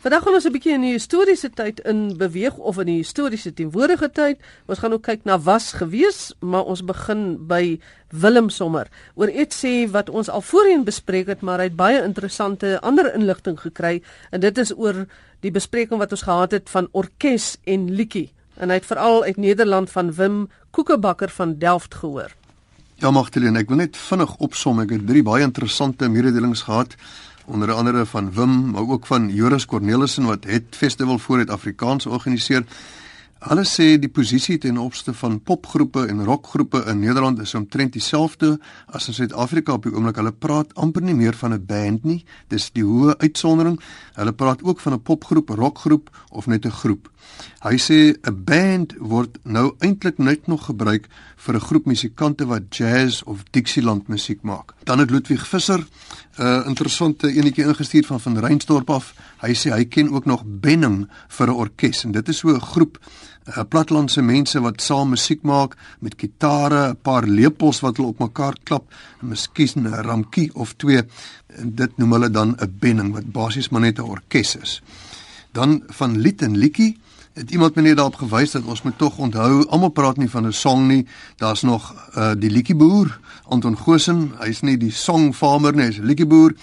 Vandag gaan ons 'n bietjie in die historiese tyd in beweeg of in die historiese teenwoordige tyd. Ons gaan ook kyk na was gewees, maar ons begin by Willem Sommer. Oor iets sê wat ons al voorheen bespreek het, maar hy het baie interessante ander inligting gekry en dit is oor die bespreking wat ons gehad het van orkes en liedjie. En hy het veral uit Nederland van Wim Koekebakker van Delft gehoor. Ja, Magdalene, ek wil net vinnig opsom. Ek het drie baie interessante mededelings gehad onder andere van Wim, maar ook van Joris Cornelissen wat het festival voor het Afrikaans organiseer. Hulle sê die posisie ten opsigte van popgroepe en rockgroepe in Nederland is omtrent dieselfde as in Suid-Afrika op die oomblik. Hulle praat amper nie meer van 'n band nie. Dis die hoë uitsondering. Hulle praat ook van 'n popgroep, rockgroep of net 'n groep. Hy sê 'n band word nou eintlik net nog gebruik vir 'n groep musikante wat jazz of Dixieland musiek maak. Dan het Ludwig Visser 'n uh, interessante enetjie ingestuur van van Reinstorp af. Hy sê hy ken ook nog Benning vir 'n orkes en dit is so 'n groep 'n platlandse mense wat saam musiek maak met gitare, 'n paar lepels wat hulle op mekaar klap, en miskien 'n ramkie of twee. En dit noem hulle dan 'n Benning wat basies maar net 'n orkes is. Dan van lied en liedjie het iemand my net daarop gewys dat ons moet tog onthou almal praat nie van 'n song nie daar's nog uh, die liedjieboer Anton Gosen hy's nie die song farmer nie hy's 'n liedjieboer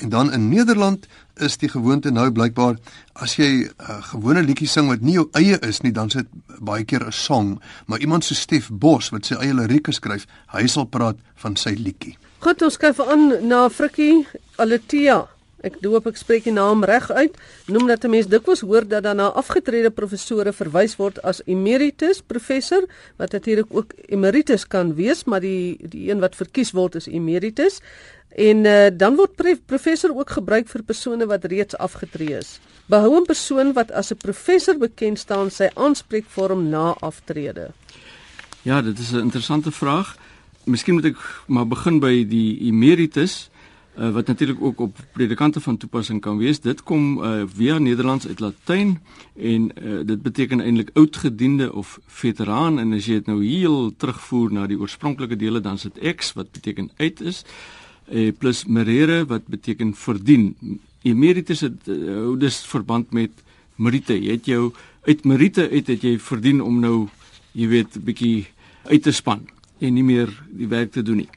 en dan in Nederland is die gewoonte nou blykbaar as jy 'n uh, gewone liedjie sing wat nie jou eie is nie dan sit baie keer 'n song. Maar iemand so Stef Bos wat sy eie lirieke skryf hy sal praat van sy liedjie. Goed ons kyk aan na Frikkie Aletia Ek doop ek spreek die naam reg uit. Noem dat 'n mens dikwels hoor dat dan na afgetrede professore verwys word as emeritus professor, wat natuurlik ook emeritus kan wees, maar die die een wat verkies word is emeritus. En uh, dan word professor ook gebruik vir persone wat reeds afgetree is. Behou 'n persoon wat as 'n professor bekend staan sy aanspreekvorm na aftrede. Ja, dit is 'n interessante vraag. Miskien moet ek maar begin by die emeritus uh, wat natuurlik ook op predikante van toepassing kan wees. Dit kom uh, via Nederlands uit Latyn en uh, dit beteken eintlik oudgediende of veteraan en as jy dit nou heel terugvoer na die oorspronklike dele dan is dit ex wat beteken uit is uh, plus merere wat beteken verdien. Emeritus het uh, dus verband met merite. Jy het jou uit merite uit het jy verdien om nou jy weet 'n bietjie uit te span en nie meer die werk te doen nie.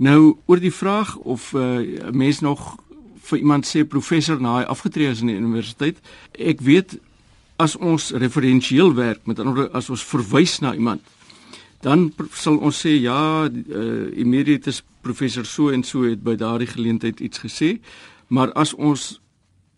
Nou oor die vraag of 'n uh, mens nog vir iemand sê professor na hy afgetree is in die universiteit. Ek weet as ons referensieel werk met ander as ons verwys na iemand dan sal ons sê ja uh, emeritus professor so en so het by daardie geleentheid iets gesê maar as ons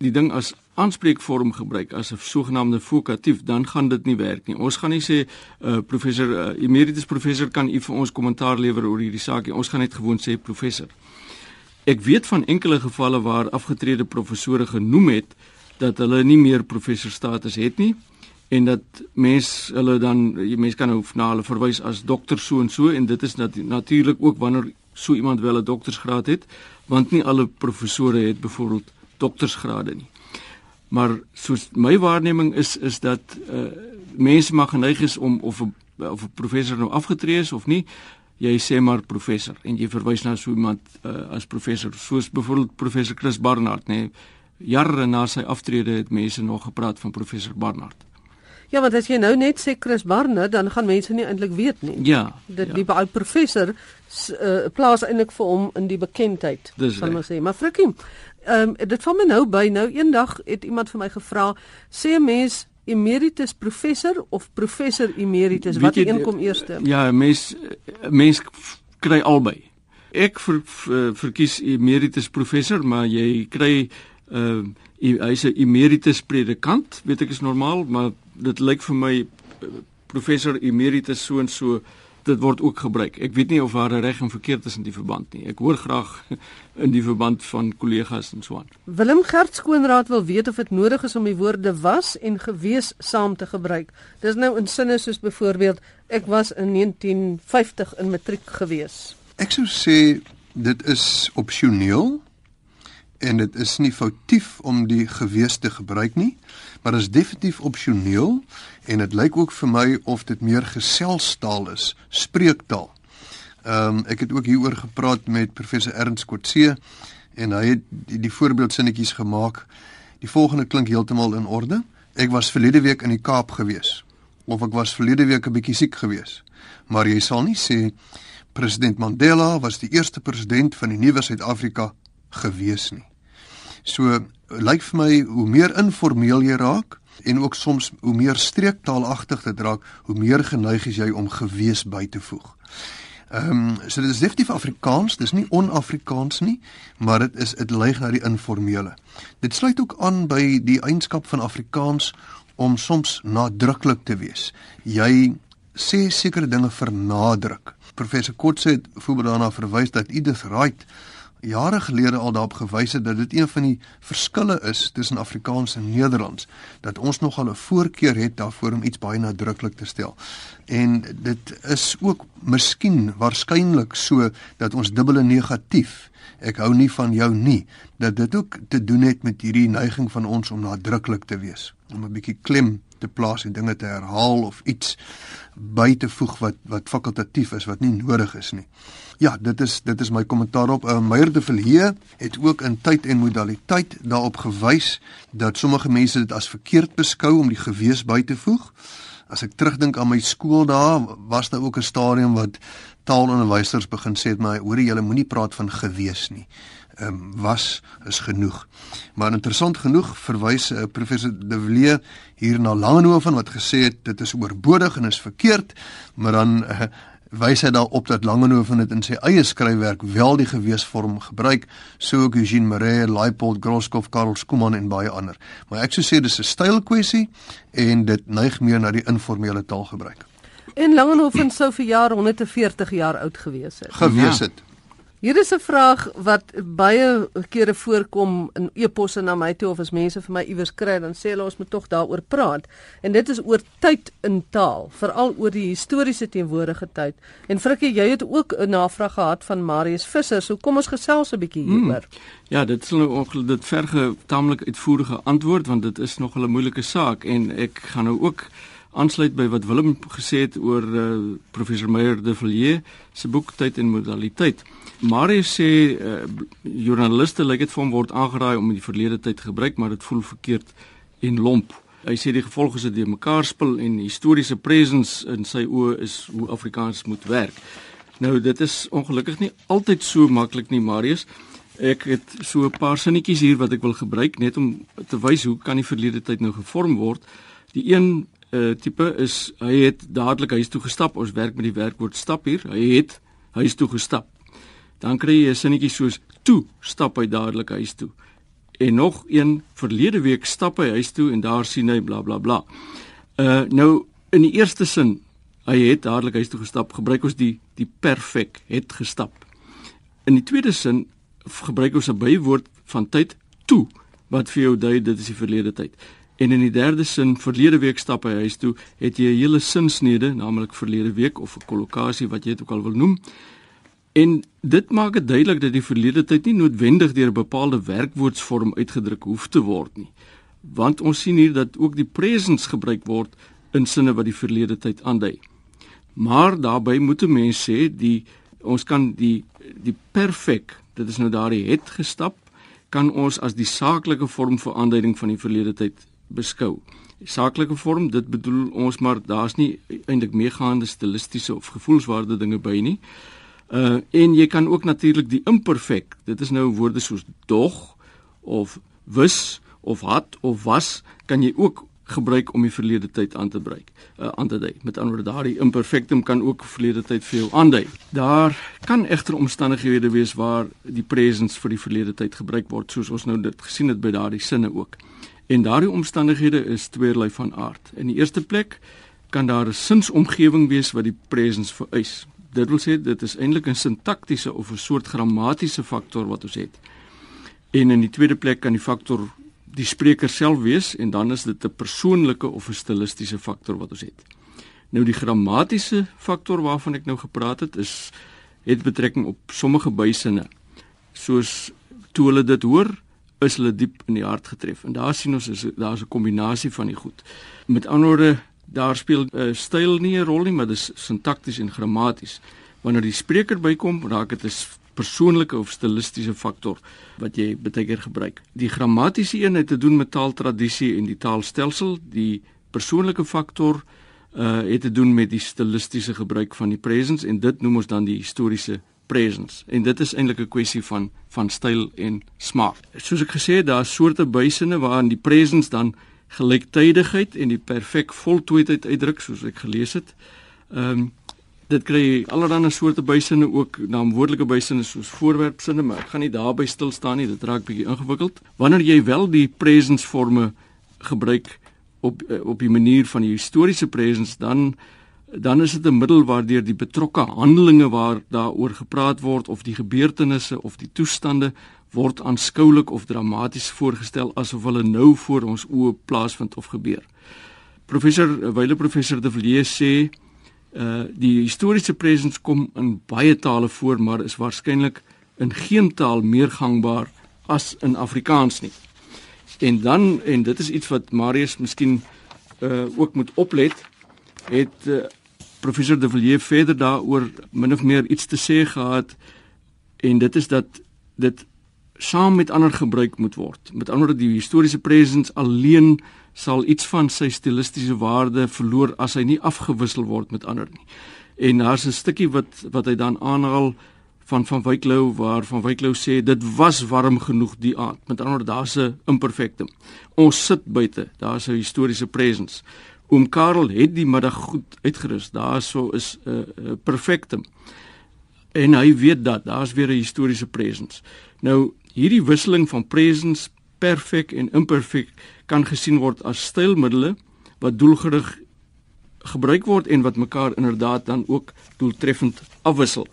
die ding as aanspreekvorm gebruik as 'n sogenaamde vokatief, dan gaan dit nie werk nie. Ons gaan nie sê uh, professor uh, emeritus professor kan u vir ons kommentaar lewer oor hierdie saak nie. Ons gaan net gewoon sê professor. Ek weet van enkele gevalle waar afgetrede professore genoem het dat hulle nie meer professor status het nie en dat mens hulle dan jy mens kan nou na hulle verwys as dokter so en so en dit is nat natuurlik ook wanneer so iemand wel 'n doktorsgraad het want nie alle professore het byvoorbeeld doktorsgrade nie maar soos my waarneming is is dat uh, mense mag geneig is om of of 'n professor nou afgetree is of nie jy sê maar professor en jy verwys na so iemand uh, as professor soos byvoorbeeld professor Chris Barnard nê jare na sy aftrede het mense nog gepraat van professor Barnard Ja, want as jy nou net sê Chris Barnard, dan gaan mense nie eintlik weet nie. Ja. Dit ja. die baie professor uh, plaas eintlik vir hom in die bekendheid, sal ons sê. Maar Frikkie, Ehm um, dit val my nou by nou eendag het iemand vir my gevra sê 'n mens emeritus professor of professor emeritus wat jy, een kom eers? Ja, mens mens kry albei. Ek ver, ver, verkies emeritus professor, maar jy kry ehm uh, hy's 'n emeritus predikant, weet ek is normaal, maar dit lyk vir my eh, professor emeritus so en so dit word ook gebruik. Ek weet nie of daar reg en verkeerd is in die verband nie. Ek hoor graag in die verband van kollegas en so aan. Willem Gert skoonraad wil weet of dit nodig is om die woorde was en gewees saam te gebruik. Dis nou in sinne soos byvoorbeeld ek was in 1950 in matriek gewees. Ek sou sê dit is opsioneel en dit is nie foutief om die gewees te gebruik nie, maar dit is definitief opsioneel en dit lyk ook vir my of dit meer geselstaal is, spreektaal. Ehm um, ek het ook hieroor gepraat met professor Ernst Kotse en hy het die, die voorbeeldsinnetjies gemaak. Die volgende klink heeltemal in orde. Ek was verlede week in die Kaap gewees of ek was verlede week 'n bietjie siek gewees. Maar jy sal nie sê president Mandela was die eerste president van die nuwe Suid-Afrika gewees nie. So lyk vir my hoe meer informeel jy raak en ook soms hoe meer streektaalagtig dit raak, hoe meer geneig is jy om gewees by te voeg. Ehm um, so dit is definitief Afrikaans, dis nie on-Afrikaans nie, maar dit is dit lei na die informele. Dit sluit ook aan by die eienskap van Afrikaans om soms nadruklik te wees. Jy sê sekere dinge vernadruk. Professor Kotse het voorbeeld daarna verwys dat Edith Wright jare gelede al daarop gewys het dat dit een van die verskille is tussen Afrikaans en Nederlands dat ons nogal 'n voorkeur het daarvoor om iets baie nadruklik te stel. En dit is ook miskien waarskynlik so dat ons dubbele negatief ek hou nie van jou nie dat dit ook te doen het met hierdie neiging van ons om nadruklik te wees om 'n bietjie klem te plaas en dinge te herhaal of iets by te voeg wat wat fakultatief is wat nie nodig is nie. Ja, dit is dit is my kommentaar op. Uh, Meyer de Villiers het ook in tyd en modaliteit daarop gewys dat sommige mense dit as verkeerd beskou om die gewees by te voeg. As ek terugdink aan my skool daar, was daar ook 'n stadium wat taalonderwysers begin sê het my, hoorie julle moenie praat van gewees nie um, was is genoeg. Maar interessant genoeg verwys uh, professor De Villiers hier na Langehoven wat gesê het dit is oorbodig en is verkeerd, maar dan uh, wys hy daarop dat Langehoven dit in sy eie skryfwerk wel die geweesvorm gebruik, so ook Eugene Marais, Leipold, Groskopf, Karl Skuman en baie ander. Maar ek sou sê dis 'n stylkwessie en dit neig meer na die informele taalgebruik. En Langehoven sou vir jaar 140 jaar oud gewees het. Gewees het. Ja. Hier is 'n vraag wat baie kere voorkom in e-posse na my toe of as mense vir my iewers kry dan sê hulle ons moet tog daaroor praat en dit is oor tyd in taal veral oor die historiese teenwoordige tyd en Frikkie jy het ook 'n navraag gehad van Marius Visser so kom ons gesels 'n bietjie hmm. hieroor hmm. Ja dit sal nou dit verge taamlik uitvoerige antwoord want dit is nog 'n moeilike saak en ek gaan nou ook aansluit by wat Willem gesê het oor uh, professor Meyer de Villiers se boek Tyd en Modaliteit. Marie sê uh, joernaliste lyk dit vir hom word aangeraai om die verlede tyd te gebruik, maar dit voel verkeerd en lomp. Hy sê die gevolge is dat die mekaar spil en historiese presence in sy oë is hoe Afrikaans moet werk. Nou dit is ongelukkig nie altyd so maklik nie, Marius. Ek het so 'n paar sinnetjies hier wat ek wil gebruik net om te wys hoe kan die verlede tyd nou gevorm word. Die een uh, tipe is hy het dadelik huis toe gestap. Ons werk met die werkwoord stap hier. Hy het huis toe gestap dan kry jy 'n sinnetjie soos toe stap hy dadelik huis toe. En nog een verlede week stap hy huis toe en daar sien hy bla bla bla. Uh nou in die eerste sin hy het dadelik huis toe gestap, gebruik ons die die perfek het gestap. In die tweede sin gebruik ons 'n bywoord van tyd toe wat vir jou dui dit is die verlede tyd. En in die derde sin verlede week stap hy huis toe, het jy 'n hele sinsnede, naamlik verlede week of 'n kollokasie wat jy dit ook al wil noem. En dit maak dit duidelik dat die verlede tyd nie noodwendig deur 'n bepaalde werkwoordsvorm uitgedruk hoef te word nie. Want ons sien hier dat ook die presence gebruik word in sinne wat die verlede tyd aandui. Maar daarbey moet 'n mens sê die ons kan die die perfek, dit is nou daardie het gestap, kan ons as die saaklike vorm vir aanduiding van die verlede tyd beskou. Saaklike vorm, dit bedoel ons maar daar's nie eintlik meegaande stilistiese of gevoelswaarde dinge by nie. Uh en jy kan ook natuurlik die imperfek. Dit is nou woorde soos dog of wis of had of was kan jy ook gebruik om die verlede tyd aan te breek. Uh aan te dui. Met ander woorde daardie imperfectum kan ook verlede tyd vir jou aandui. Daar kan egter omstandighede wees waar die presence vir die verlede tyd gebruik word soos ons nou dit gesien het by daardie sinne ook. En daardie omstandighede is tweeërlei van aard. In die eerste plek kan daar 'n sinsomgewing wees wat die presence vereis dit wil sê dit is eintlik 'n sintaktiese of 'n soort grammatiese faktor wat ons het. En in die tweede plek kan die faktor die spreker self wees en dan is dit 'n persoonlike of 'n stilistiese faktor wat ons het. Nou die grammatiese faktor waarvan ek nou gepraat het is het betrekking op sommige bysinne. Soos toe hulle dit hoor, is hulle diep in die hart getref. En daar sien ons is daar's 'n kombinasie van die goed. Met ander woorde daar speel uh, styl nie 'n rol nie, maar dis sintakties en grammaties. Wanneer die spreker bykom, raak dit 'n persoonlike of stilistiese faktor wat jy baie keer gebruik. Die grammatiese een het te doen met taaltradisie en die taalstelsel, die persoonlike faktor uh het te doen met die stilistiese gebruik van die presence en dit noem ons dan die historiese presence en dit is eintlik 'n kwessie van van styl en smaak. Soos ek gesê het, daar is soorte bysinne waarin die presence dan gelyktydigheid en die perfek voltooidheid uitdruk soos ek gelees het. Ehm um, dit kry allerlei soorte bysinne ook naamwoordelike bysinne soos voorwerpsinne, maar ek gaan nie daarby stil staan nie, dit raak bietjie ingewikkeld. Wanneer jy wel die presence forme gebruik op eh, op die manier van die historiese presence dan dan is dit 'n middel waardeur die betrokke handelinge waar daaroor gepraat word of die gebeurtenisse of die toestande word aanskoulik of dramaties voorgestel asof hulle nou voor ons oë plaasvind of gebeur. Professor Wyle professor De Villiers sê uh die historiese presence kom in baie tale voor maar is waarskynlik in geen taal meer gangbaar as in Afrikaans nie. En dan en dit is iets wat Marius miskien uh ook moet oplet, het uh, professor De Villiers verder daaroor min of meer iets te sê gehad en dit is dat dit saam met ander gebruik moet word. Met ander woorde die historiese presence alleen sal iets van sy stilistiese waarde verloor as hy nie afgewissel word met ander nie. En daar's 'n stukkie wat wat hy dan aanhaal van van Wyklou waar van Wyklou sê dit was warm genoeg die aand. Met ander woorde daar's 'n imperfectum. Ons sit buite. Daar's 'n historiese presence. Oom Karel het die middag goed uitgerus. Daarso is 'n uh, uh, perfectum. En hy weet dat daar's weer 'n historiese presence. Nou hierdie wisseling van presence, perfek en imperfek kan gesien word as stylmiddels wat doelgerig gebruik word en wat mekaar inderdaad dan ook doeltreffend afwissel.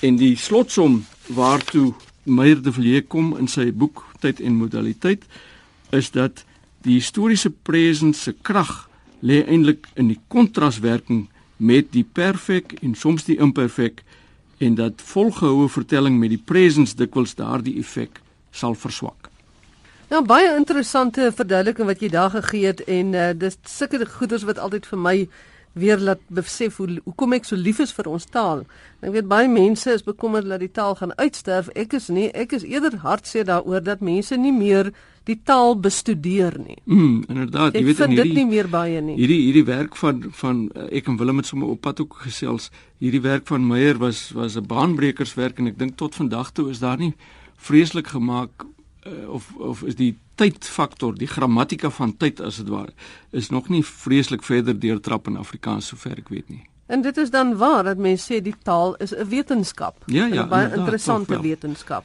En die slotsom waartoe Meyer de Villiers kom in sy boek Tyd en Modaliteit is dat die historiese presence se krag lê eintlik in die kontraswerking met die perfek en soms die imperfek en dat volgehoue vertelling met die presence dikwels daardie effek sal verswak. Nou baie interessante verduideliking wat jy daar gegee het en uh, dis sulke goeders wat altyd vir my weer laat besef hoe hoekom ek so lief is vir ons taal. Ek weet baie mense is bekommerd dat die taal gaan uitsterf. Ek is nie, ek is eerder hartseer daaroor dat mense nie meer die taal bestudeer nie. Mm, inderdaad, jy weet dit hierdie, nie meer baie nie. Hierdie hierdie werk van van eh, ek en Willem het sommer op pad ook gesels. Hierdie werk van Meyer was was 'n baanbrekerswerk en ek dink tot vandag toe is daar nie vreeslik gemaak uh, of of is die tydfaktor, die grammatika van tyd as dit ware, is nog nie vreeslik verder deurtrap in Afrikaans sover ek weet nie. En dit is dan waar dat mense sê die taal is 'n wetenskap. Ja, ja, 'n baie interessante wetenskap.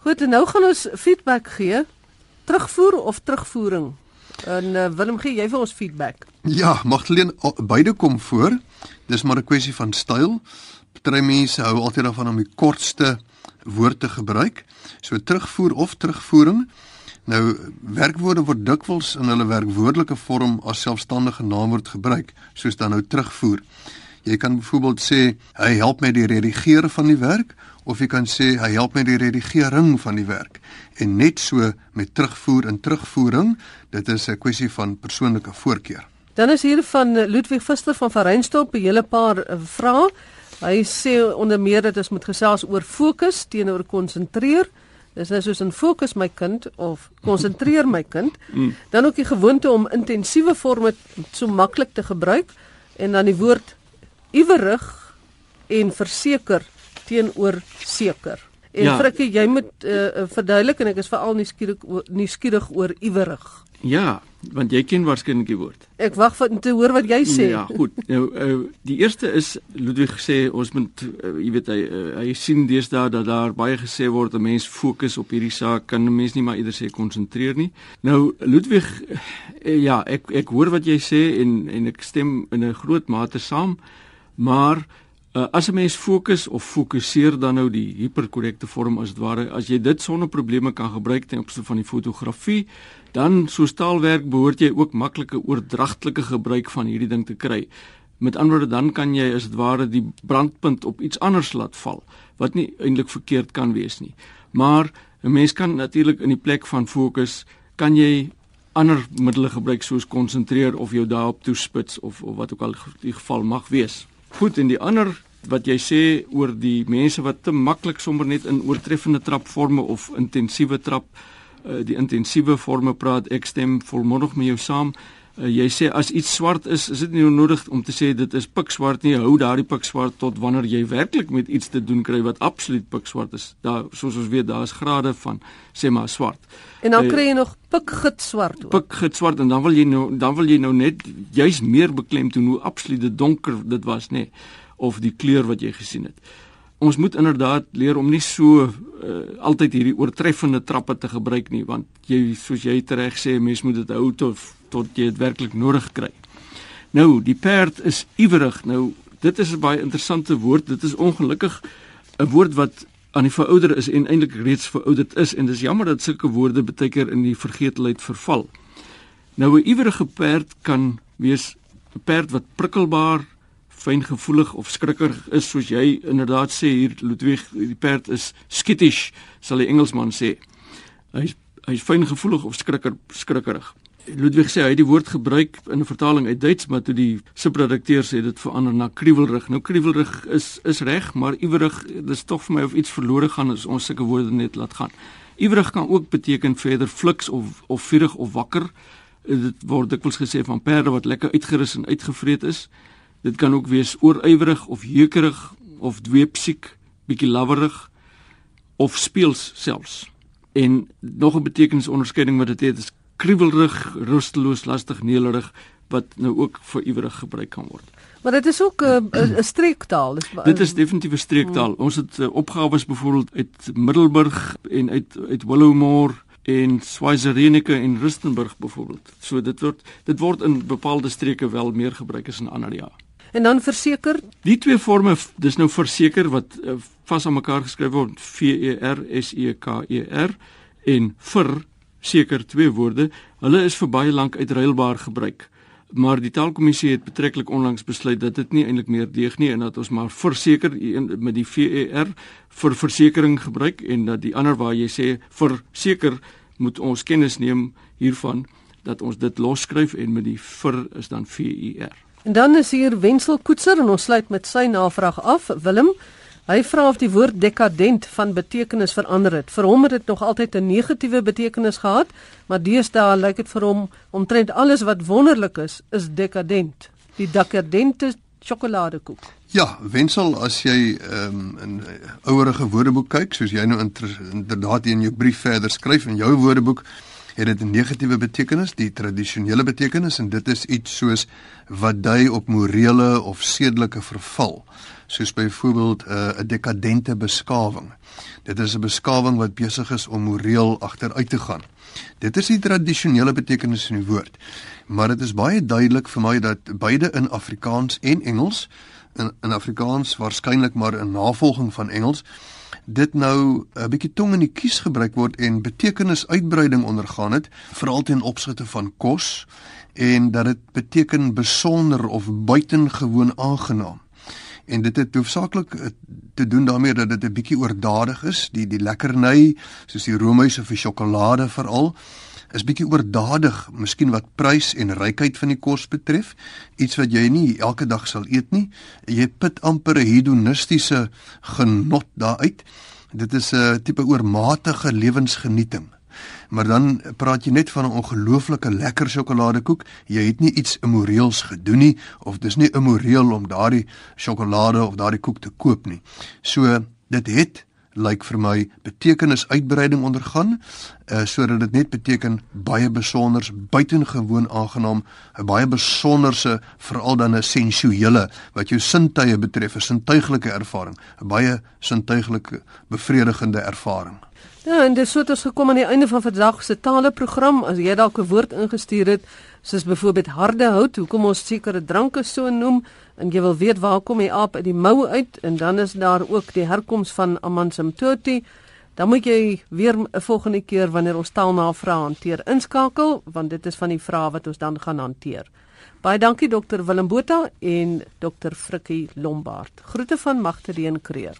Goed, en nou gaan ons feedback gee. Terugvoer of terugvoering? En uh, Willem gee jy vir ons feedback? Ja, Magdalene, beide kom voor. Dis maar 'n kwessie van styl. Party mense hou altyd daarvan om die kortste woord te gebruik. So terugvoer of terugvoering. Nou werkwoorde word dikwels in hulle werkwoordelike vorm as selfstandige naamwoord gebruik, soos dan nou terugvoer. Jy kan byvoorbeeld sê hy help met die redigeer van die werk of jy kan sê hy help met die redigering van die werk. En net so met terugvoer en terugvoering, dit is 'n kwessie van persoonlike voorkeur. Dan is hier van Ludwig Vister van Vereinstop 'n hele paar eh, vrae. Hy sê onder meer dat ons moet gesels oor fokus teenoor konsentreer. Dis nou soos 'n fokus my kind of konsentreer my kind. Mm. Dan ook die gewoonte om intensiewe forme so maklik te gebruik en dan die woord iwerig en verseker teenoor seker. En ja. Frikkie, jy moet uh, verduidelik en ek is veral nuuskierig nuuskierig oor iwerig. Ja, want jy ken waarskynlik die woord. Ek wag vir te hoor wat jy sê. Ja, goed. Nou uh, die eerste is Ludwig sê ons moet uh, jy weet hy uh, hy sien deesdae dat daar baie gesê word 'n mens fokus op hierdie saak, kan 'n mens nie maar eerder sê konsentreer nie. Nou Ludwig uh, ja, ek ek hoor wat jy sê en en ek stem in 'n groot mate saam, maar Uh, as 'n mens fokus of fokuseer dan nou die hiperkorrekte vorm as dit ware, as jy dit sonder probleme kan gebruik ten opsigte van die fotografie, dan soos taalwerk behoort jy ook maklike oordragtelike gebruik van hierdie ding te kry. Met ander woorde dan kan jy as dit ware die brandpunt op iets anders laat val wat nie eintlik verkeerd kan wees nie. Maar 'n mens kan natuurlik in die plek van fokus kan jy ander middele gebruik soos konsentreer of jou daarop toespits of of wat ook al die geval mag wees. Goed, en die ander wat jy sê oor die mense wat te maklik sommer net in oortreffende trapforme of intensiewe trap uh, die intensiewe forme praat ek stem volmondig met jou saam. uh, jy sê as iets swart is is dit nie nodig om te sê dit is pikswart nie. Hou daardie pikswart tot wanneer jy werklik met iets te doen kry wat absoluut pikswart is. Daar soos ons weet daar is grade van sê maar swart. En dan uh, kry jy nog pikgit swart ook. Pikgit swart en dan wil jy nou dan wil jy nou net juis meer beklemtoon hoe absoluut donker dit was nê nee of die kleur wat jy gesien het. Ons moet inderdaad leer om nie so uh, altyd hierdie oortreffende trappe te gebruik nie want jy soos jy reg sê mens moet dit hou tot tot jy dit werklik nodig kry. Nou, die perd is iwerig. Nou, dit is 'n baie interessante woord. Dit is ongelukkig 'n woord wat aan die verouder is en eintlik reeds verouderd is en dis jammer dat sulke woorde baie keer in die vergetelheid verval. Nou 'n iwerige perd kan wees 'n perd wat prikkelbaar fyngevoelig of skrikkerig is soos jy inderdaad sê hier Ludwig die perd is skittish sal die Engelsman sê. Hy's hy's fyngevoelig of skrikker skrikkerig. Ludwig sê hy het die woord gebruik in 'n vertaling uit Duits maar toe die subredakteur sê dit verander na kriewelrig. Nou kriewelrig is is reg, maar iwerig dis tog vir my of iets verlore gaan as ons sulke woorde net laat gaan. Iwerig kan ook beteken verder fliks of of vurig of wakker. Dit word dikwels gesê van perde wat lekker uitgerus en uitgevreet is. Dit kan ook wees oorywerig of heukerig of dweepsiek, bietjie lawerig of speels selfs. En nog 'n betekenisonderskeiding wat dit het is kriewelrig, rusteloos, lastig, nederig wat nou ook vir ywerig gebruik kan word. Maar dit is ook 'n 'n streektaal. Dis Dit is definitief 'n streektaal. Hmm. Ons het uh, opgawes byvoorbeeld uit Middelburg en uit uit Willowmore en Swaziland en Rustenburg byvoorbeeld. So dit word dit word in bepaalde streke wel meer gebruik as in ander ja. En dan verseker, die twee forme, dis nou verseker wat uh, vas aan mekaar geskryf word V E R S E K E R en vir seker twee woorde. Hulle is vir baie lank uitruilbaar gebruik. Maar die taalkommissie het betreklik onlangs besluit dat dit nie eintlik meer deeg nie en dat ons maar verseker met die V E R vir versekering gebruik en dat die ander waar jy sê verseker moet ons kennis neem hiervan dat ons dit losskryf en met die vir is dan V E R. En dan is hier Wensel Koetser en ons sluit met sy navraag af. Willem, hy vra of die woord dekadent van betekenis verander het. Vir hom het dit nog altyd 'n negatiewe betekenis gehad, maar deesdae lyk dit vir hom omtrent alles wat wonderlik is, is dekadent. Die dekadente sjokoladekoek. Ja, Wensel, as jy ehm um, 'n ouerige woordeboek kyk, soos jy nou inderdaad in jou brief verder skryf in jou woordeboek, het dit 'n negatiewe betekenis, die tradisionele betekenis en dit is iets soos wat dui op morele of sedelike verval, soos byvoorbeeld eh, 'n uh, dekadente beskawing. Dit is 'n beskawing wat besig is om moreel agteruit te gaan. Dit is die tradisionele betekenis van die woord. Maar dit is baie duidelik vir my dat beide in Afrikaans en Engels in, in Afrikaans waarskynlik maar 'n navolging van Engels dit nou 'n bietjie tong in die kies gebruik word en betekenisuitbreiding ondergaan het veral ten opsigte van kos en dat dit beteken besonder of buitengewoon aangenaam. En dit het hoofsaaklik eh, te doen daarmee dat dit 'n bietjie oordadig is, die die lekkerny soos die roomhuise vir sjokolade veral is bietjie oordadig, miskien wat prys en rykheid van die kos betref, iets wat jy nie elke dag sal eet nie. Jy put amper 'n hedonistiese genot daaruit. Dit is 'n tipe oormatige lewensgenieting. Maar dan praat jy net van 'n ongelooflike lekker sjokoladekoek. Jy het nie iets immoreels gedoen nie of dis nie immoreel om daardie sjokolade of daardie koek te koop nie. So dit het lyk vir my betekenisuitbreiding ondergaan uh, sodat dit net beteken baie besonders buitengewoon aangenaam 'n baie besonderse veral dan 'n sensuele wat jou sintuie betref 'n sintuiglike ervaring 'n baie sintuiglike bevredigende ervaring Ja, en dis so het ons gekom aan die einde van vandag se taleprogram. As jy dalk 'n woord ingestuur het, soos byvoorbeeld harde hout, hoekom ons sekere dranke so noem, en jy wil weet waar kom die aap uit die mou uit en dan is daar ook die herkoms van Amansimtoti, dan moet jy weer 'n volgende keer wanneer ons taalnavrae hanteer inskakel, want dit is van die vrae wat ons dan gaan hanteer. Baie dankie dokter Willem Botha en dokter Frikkie Lombard. Groete van Magtedeen Creer.